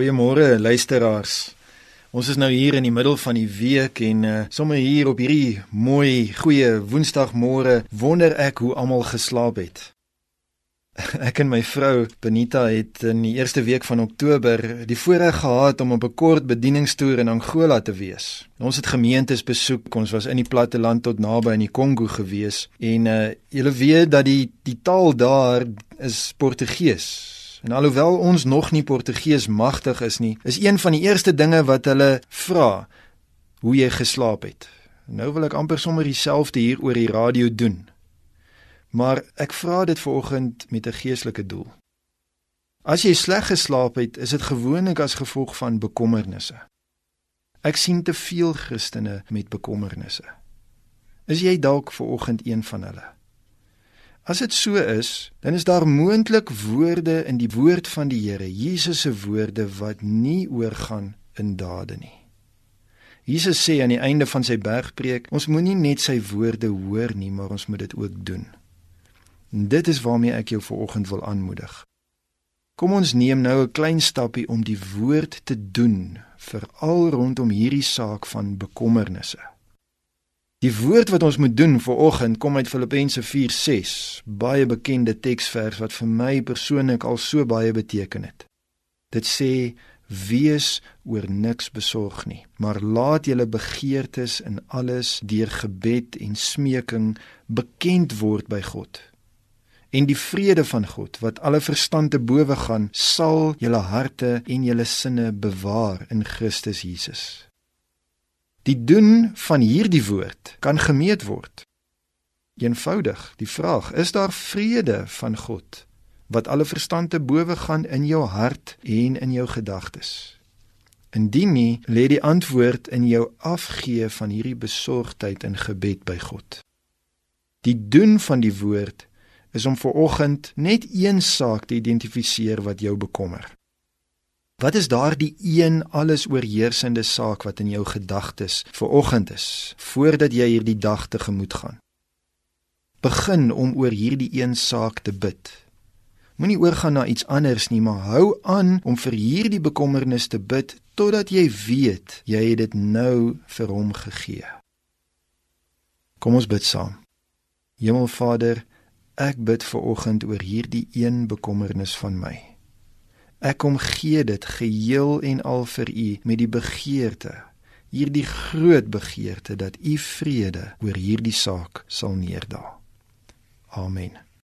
Goeiemôre luisteraars. Ons is nou hier in die middel van die week en uh, sommer hier op hierdie mooi goeie Woensdagmôre wonder ek hoe almal geslaap het. Ek en my vrou Benita het in die eerste week van Oktober die voorreg gehad om op 'n kort bedieningstoer in Angola te wees. Ons het gemeentes besoek. Ons was in die platte land tot naby aan die Kongo gewees en uh, julle weet dat die die taal daar is Portugees. En alhoewel ons nog nie Portugees magtig is nie, is een van die eerste dinge wat hulle vra hoe jy geslaap het. Nou wil ek amper sommer dieselfde hier oor die radio doen. Maar ek vra dit vanoggend met 'n geestelike doel. As jy sleg geslaap het, is dit gewoonlik as gevolg van bekommernisse. Ek sien te veel Christene met bekommernisse. Is jy dalk vanoggend een van hulle? As dit so is, dan is daar moontlik woorde in die woord van die Here, Jesus se woorde wat nie oorgaan in dade nie. Jesus sê aan die einde van sy bergpreek, ons moenie net sy woorde hoor nie, maar ons moet dit ook doen. En dit is waarmee ek jou vanoggend wil aanmoedig. Kom ons neem nou 'n klein stappie om die woord te doen, veral rondom hierdie saak van bekommernisse. Die woord wat ons moet doen vir oggend kom uit Filippense 4:6, baie bekende teksvers wat vir my persoonlik al so baie beteken het. Dit sê: "Wees oor niks besorg nie, maar laat julle begeertes in alles deur gebed en smeking bekend word by God." En die vrede van God wat alle verstand te bowe gaan, sal julle harte en julle sinne bewaar in Christus Jesus. Die doen van hierdie woord kan gemeet word. Eenvoudig, die vraag, is daar vrede van God wat alle verstand te bowe gaan in jou hart en in jou gedagtes? Indien nie, lê die antwoord in jou afgee van hierdie besorgdheid in gebed by God. Die doen van die woord is om vir oggend net een saak te identifiseer wat jou bekommer. Wat is daardie een alles oorheersende saak wat in jou gedagtes vir oggend is voordat jy hierdie dag te gemoed gaan? Begin om oor hierdie een saak te bid. Moenie oorgaan na iets anders nie, maar hou aan om vir hierdie bekommernis te bid totdat jy weet jy het dit nou vir hom gegee. Kom ons bid saam. Hemelvader, ek bid vir oggend oor hierdie een bekommernis van my. Ek kom gee dit geheel en al vir u met die begeerte, hierdie groot begeerte dat u vrede oor hierdie saak sal neerdaal. Amen.